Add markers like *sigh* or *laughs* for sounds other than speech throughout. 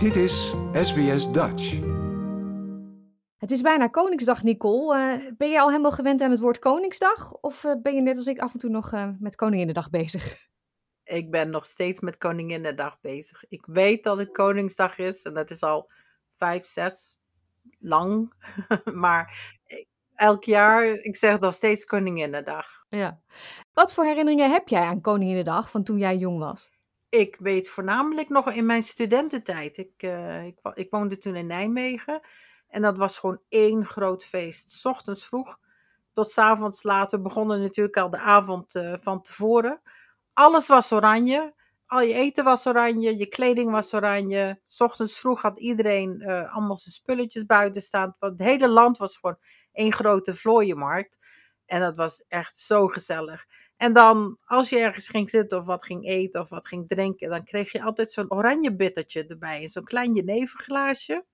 Dit is SBS Dutch. Het is bijna Koningsdag, Nicole. Eh, ben je al helemaal gewend aan het woord Koningsdag? Of eh, ben je net als ik af en toe nog uh, met Koninginnedag bezig? *laughs* Ik ben nog steeds met Koninginnedag bezig. Ik weet dat het Koningsdag is en dat is al vijf, zes lang. *laughs* maar elk jaar, ik zeg nog steeds Koninginnedag. Ja. Wat voor herinneringen heb jij aan Koninginnedag van toen jij jong was? Ik weet voornamelijk nog in mijn studententijd. Ik, uh, ik, ik, woonde toen in Nijmegen. En dat was gewoon één groot feest. S ochtends vroeg tot s avonds laat. We begonnen natuurlijk al de avond uh, van tevoren. Alles was oranje. Al je eten was oranje. Je kleding was oranje. S ochtends vroeg had iedereen uh, allemaal zijn spulletjes buiten staan. Het hele land was gewoon één grote vlooienmarkt. En dat was echt zo gezellig. En dan, als je ergens ging zitten of wat ging eten of wat ging drinken, dan kreeg je altijd zo'n oranje bittertje erbij. Zo'n klein jeneverglaasje.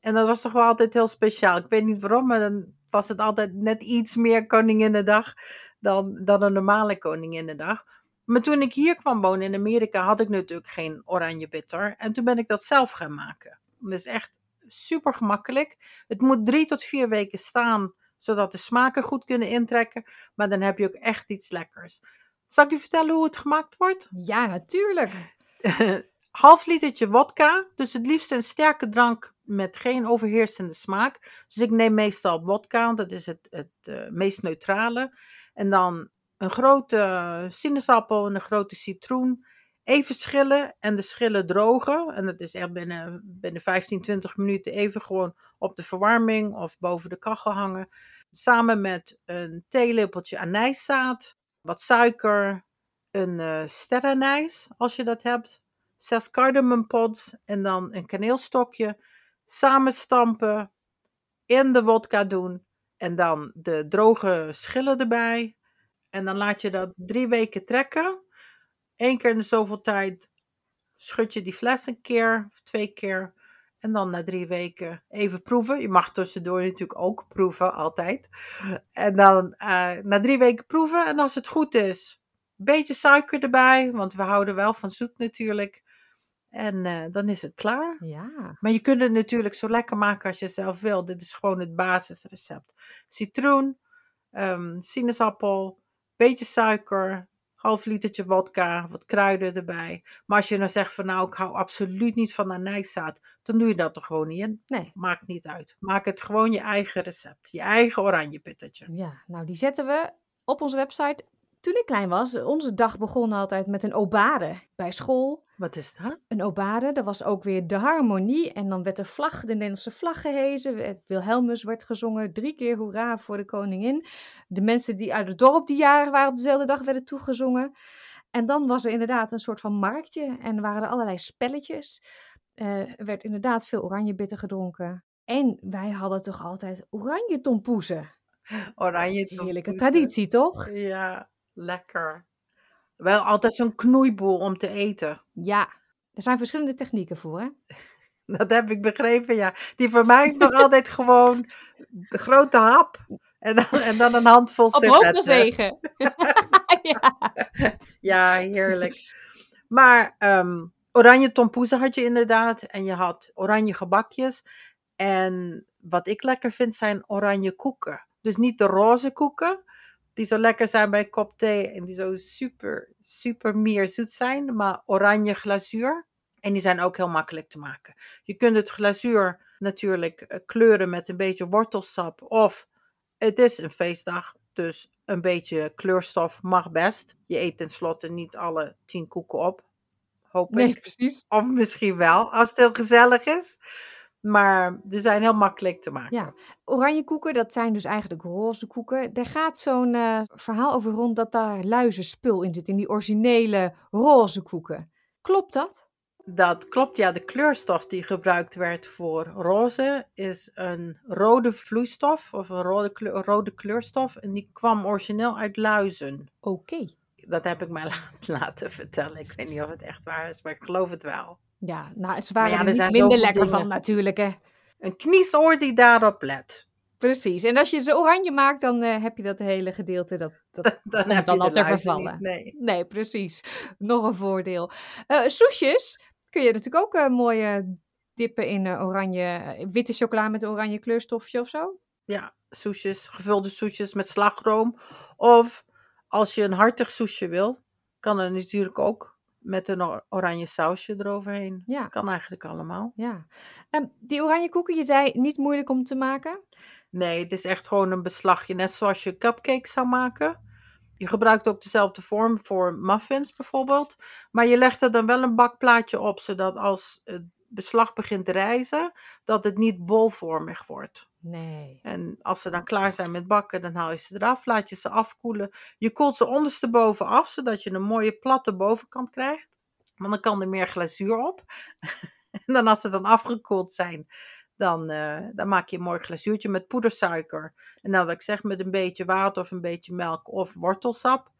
En dat was toch wel altijd heel speciaal. Ik weet niet waarom, maar dan was het altijd net iets meer Koninginnedag dan, dan een normale Koninginnedag. Maar toen ik hier kwam wonen in Amerika, had ik natuurlijk geen oranje bitter. En toen ben ik dat zelf gaan maken. Dat is echt super gemakkelijk. Het moet drie tot vier weken staan zodat de smaken goed kunnen intrekken. Maar dan heb je ook echt iets lekkers. Zal ik je vertellen hoe het gemaakt wordt? Ja, natuurlijk. *laughs* Half litertje wodka, dus het liefst een sterke drank met geen overheersende smaak. Dus ik neem meestal wodka, dat is het, het uh, meest neutrale. En dan een grote sinaasappel en een grote citroen. Even schillen en de schillen drogen. En dat is echt binnen, binnen 15, 20 minuten even gewoon op de verwarming of boven de kachel hangen. Samen met een theelepeltje anijszaad, wat suiker, een uh, sterrenijs als je dat hebt, zes cardamompods en dan een kaneelstokje. Samen stampen, in de wodka doen en dan de droge schillen erbij. En dan laat je dat drie weken trekken. Eén keer in de zoveel tijd schud je die fles een keer of twee keer. En dan na drie weken even proeven. Je mag tussendoor natuurlijk ook proeven, altijd. En dan uh, na drie weken proeven. En als het goed is, een beetje suiker erbij. Want we houden wel van zoet natuurlijk. En uh, dan is het klaar. Ja. Maar je kunt het natuurlijk zo lekker maken als je zelf wil. Dit is gewoon het basisrecept. Citroen, um, sinaasappel, beetje suiker, half litertje vodka, wat kruiden erbij. Maar als je nou zegt van nou, ik hou absoluut niet van anijszaad, dan doe je dat er gewoon niet in. Nee. Maakt niet uit. Maak het gewoon je eigen recept. Je eigen oranje pittetje. Ja, nou die zetten we op onze website. Toen ik klein was, onze dag begon altijd met een obade bij school. Wat is dat? Een obade, dat was ook weer de harmonie. En dan werd de vlag, de Nederlandse vlag gehezen. Het Wilhelmus werd gezongen. Drie keer hoera voor de koningin. De mensen die uit het dorp die jaren waren op dezelfde dag werden toegezongen. En dan was er inderdaad een soort van marktje. En waren er allerlei spelletjes. Uh, er werd inderdaad veel oranje bitter gedronken. En wij hadden toch altijd oranje tompoezen. Oranje tompoezen. Heerlijke traditie, toch? Ja, lekker. Wel altijd zo'n knoeiboel om te eten. Ja, er zijn verschillende technieken voor, hè? *laughs* Dat heb ik begrepen, ja. Die voor mij is nog *laughs* altijd gewoon de grote hap. En dan, en dan een handvol servetten. Op zegen. *laughs* ja. ja, heerlijk. Maar um, oranje tompoezen had je inderdaad. En je had oranje gebakjes. En wat ik lekker vind zijn oranje koeken. Dus niet de roze koeken, die zo lekker zijn bij kop thee en die zo super, super meer zoet zijn, maar oranje glazuur. En die zijn ook heel makkelijk te maken. Je kunt het glazuur natuurlijk eh, kleuren met een beetje wortelsap of het is een feestdag, dus een beetje kleurstof mag best. Je eet tenslotte niet alle tien koeken op, hoop nee, ik. precies. Of misschien wel, als het heel gezellig is. Maar ze zijn heel makkelijk te maken. Ja, oranje koeken, dat zijn dus eigenlijk roze koeken. Er gaat zo'n uh, verhaal over rond dat daar luizenspul in zit, in die originele roze koeken. Klopt dat? Dat klopt, ja. De kleurstof die gebruikt werd voor roze is een rode vloeistof of een rode, kleur, rode kleurstof. En die kwam origineel uit luizen. Oké. Okay. Dat heb ik mij *laughs* laten vertellen. Ik weet niet of het echt waar is, maar ik geloof het wel. Ja, nou, ze waren ja, er, er niet minder lekker dingen. van natuurlijk, hè. Een kniesoor die daarop let. Precies. En als je ze oranje maakt, dan uh, heb je dat hele gedeelte dat, dat *laughs* dan, heb dan je te vervallen. Niet, nee. nee, precies. Nog een voordeel. Uh, soesjes, kun je natuurlijk ook uh, mooie dippen in oranje, witte chocola met oranje kleurstofje of zo. Ja, soesjes, gevulde soesjes met slagroom. Of als je een hartig soesje wil, kan er natuurlijk ook met een oranje sausje eroverheen. Ja. Kan eigenlijk allemaal. Ja. Um, die oranje koeken, je zei niet moeilijk om te maken? Nee, het is echt gewoon een beslagje. Net zoals je cupcakes zou maken. Je gebruikt ook dezelfde vorm voor muffins bijvoorbeeld. Maar je legt er dan wel een bakplaatje op, zodat als het beslag begint te rijzen, dat het niet bolvormig wordt. Nee. En als ze dan klaar zijn met bakken, dan haal je ze eraf, laat je ze afkoelen. Je koelt ze ondersteboven af, zodat je een mooie platte bovenkant krijgt. Want dan kan er meer glazuur op. *laughs* en dan als ze dan afgekoeld zijn, dan, uh, dan maak je een mooi glazuurtje met poedersuiker. En nou, wat ik zeg, met een beetje water of een beetje melk of wortelsap.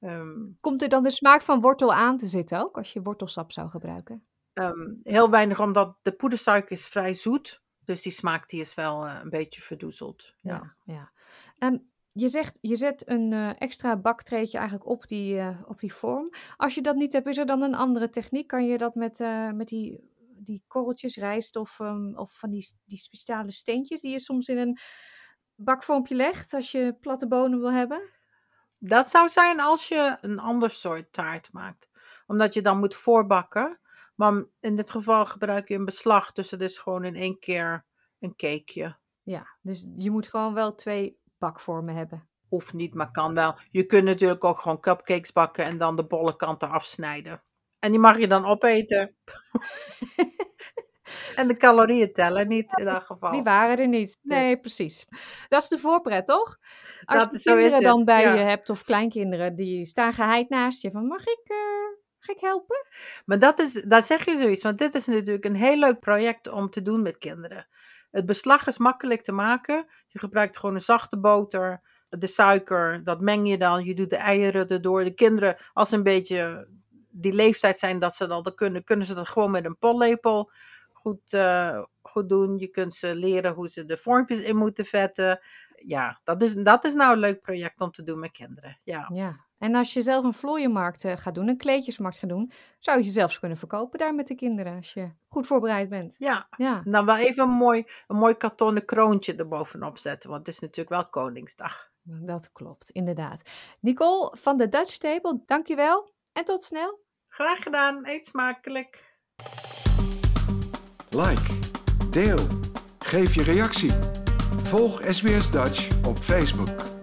Um, Komt er dan de smaak van wortel aan te zitten ook, als je wortelsap zou gebruiken? Um, heel weinig, omdat de poedersuiker is vrij zoet. Dus die smaak die is wel uh, een beetje verdoezeld. Ja, ja. ja. Um, je zegt, je zet een uh, extra baktreetje eigenlijk op die, uh, op die vorm. Als je dat niet hebt, is er dan een andere techniek? Kan je dat met, met die die korreltjes rijst of, um, of van die, die speciale steentjes die je soms in een bakvormpje legt als je platte bonen wil hebben? Dat zou zijn als je een ander soort taart maakt. Omdat je dan moet voorbakken. Maar in dit geval gebruik je een beslag, dus het is gewoon in één keer een cakeje. Ja, dus je moet gewoon wel twee bakvormen hebben. Hoeft niet, maar kan wel. Je kunt natuurlijk ook gewoon cupcakes bakken en dan de bolle kanten afsnijden. En die mag je dan opeten. *laughs* en de calorieën tellen niet in dat geval. Die waren er niet. Nee, dus precies. Dat is de voorpret, toch? Als dat, je kinderen dan bij je hebt of kleinkinderen, die staan geheid naast je van mag ik, uh, mag ik helpen? Maar dat is, daar zeg je zoiets, want dit is natuurlijk een heel leuk project om te doen met kinderen. Het beslag is makkelijk te maken. Je gebruikt gewoon een zachte boter, de suiker, dat meng je dan. Je doet de eieren erdoor. De kinderen, als ze een beetje die leeftijd zijn dat ze dat kunnen, kunnen ze dat gewoon met een pollepel goed, uh, goed doen. Je kunt ze leren hoe ze de vormpjes in moeten vetten. Ja, dat is, dat is nou een leuk project om te doen met kinderen. Ja. ja. En als je zelf een vlooienmarkt uh, gaat doen, een kleedjesmarkt gaat doen, zou je ze zelfs kunnen verkopen daar met de kinderen als je goed voorbereid bent. Ja, ja. dan wel even een mooi, een mooi kartonnen kroontje erbovenop zetten, want het is natuurlijk wel Koningsdag. Dat klopt, inderdaad. Nicole van de Dutch Table, dankjewel en tot snel. Graag gedaan. Eet smakelijk. Like, deel, geef je reactie. Volg SBS Dutch op Facebook.